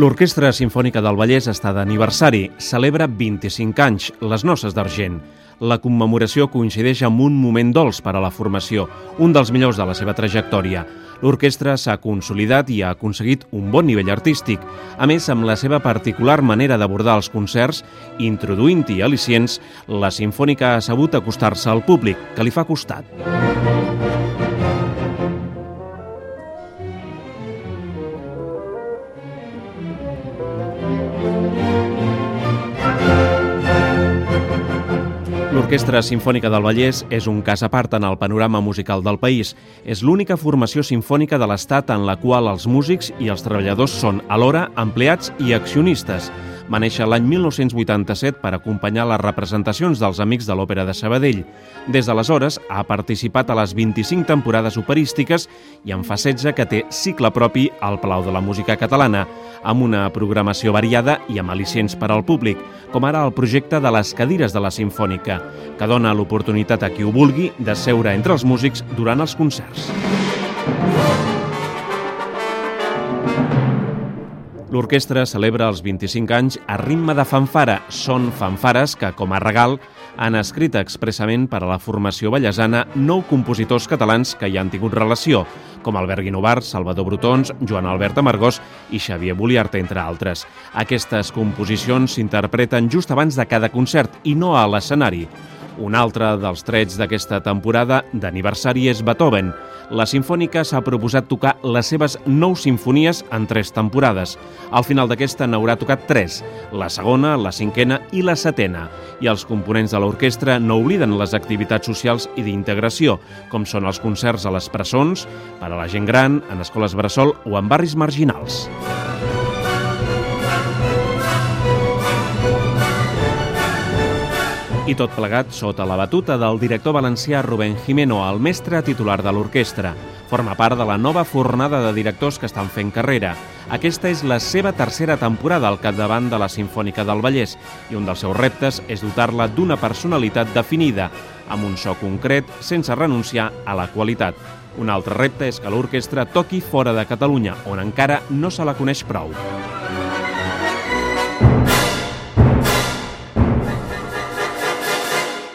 L'Orquestra Simfònica del Vallès està d'aniversari, celebra 25 anys, les noces d'argent. La commemoració coincideix amb un moment dolç per a la formació, un dels millors de la seva trajectòria. L'orquestra s'ha consolidat i ha aconseguit un bon nivell artístic, a més amb la seva particular manera d'abordar els concerts, introduint-hi al·licients, la Simfònica ha sabut acostar-se al públic, que li fa costat. L'Orquestra Simfònica del Vallès és un cas a part en el panorama musical del país. És l'única formació simfònica de l'Estat en la qual els músics i els treballadors són alhora empleats i accionistes. Va néixer l'any 1987 per acompanyar les representacions dels Amics de l'Òpera de Sabadell. Des d'aleshores ha participat a les 25 temporades operístiques i en fa 16 que té cicle propi al Palau de la Música Catalana, amb una programació variada i amb al·licients per al públic, com ara el projecte de les cadires de la Simfònica, que dona l'oportunitat a qui ho vulgui de seure entre els músics durant els concerts. L'orquestra celebra els 25 anys a ritme de fanfara. Són fanfares que, com a regal, han escrit expressament per a la formació ballesana nou compositors catalans que hi han tingut relació, com Albert Guinovar, Salvador Brutons, Joan Albert Amargós i Xavier Buliarte, entre altres. Aquestes composicions s'interpreten just abans de cada concert i no a l'escenari. Un altre dels trets d'aquesta temporada d'aniversari és Beethoven. La Simfònica s'ha proposat tocar les seves nou sinfonies en tres temporades. Al final d'aquesta n'haurà tocat tres, la segona, la cinquena i la setena. I els components de l'orquestra no obliden les activitats socials i d'integració, com són els concerts a les presons, per a la gent gran, en escoles bressol o en barris marginals. I tot plegat sota la batuta del director valencià Rubén Jimeno, el mestre titular de l'orquestra. Forma part de la nova fornada de directors que estan fent carrera. Aquesta és la seva tercera temporada al capdavant de la Simfònica del Vallès i un dels seus reptes és dotar-la d'una personalitat definida, amb un so concret, sense renunciar a la qualitat. Un altre repte és que l'orquestra toqui fora de Catalunya, on encara no se la coneix prou.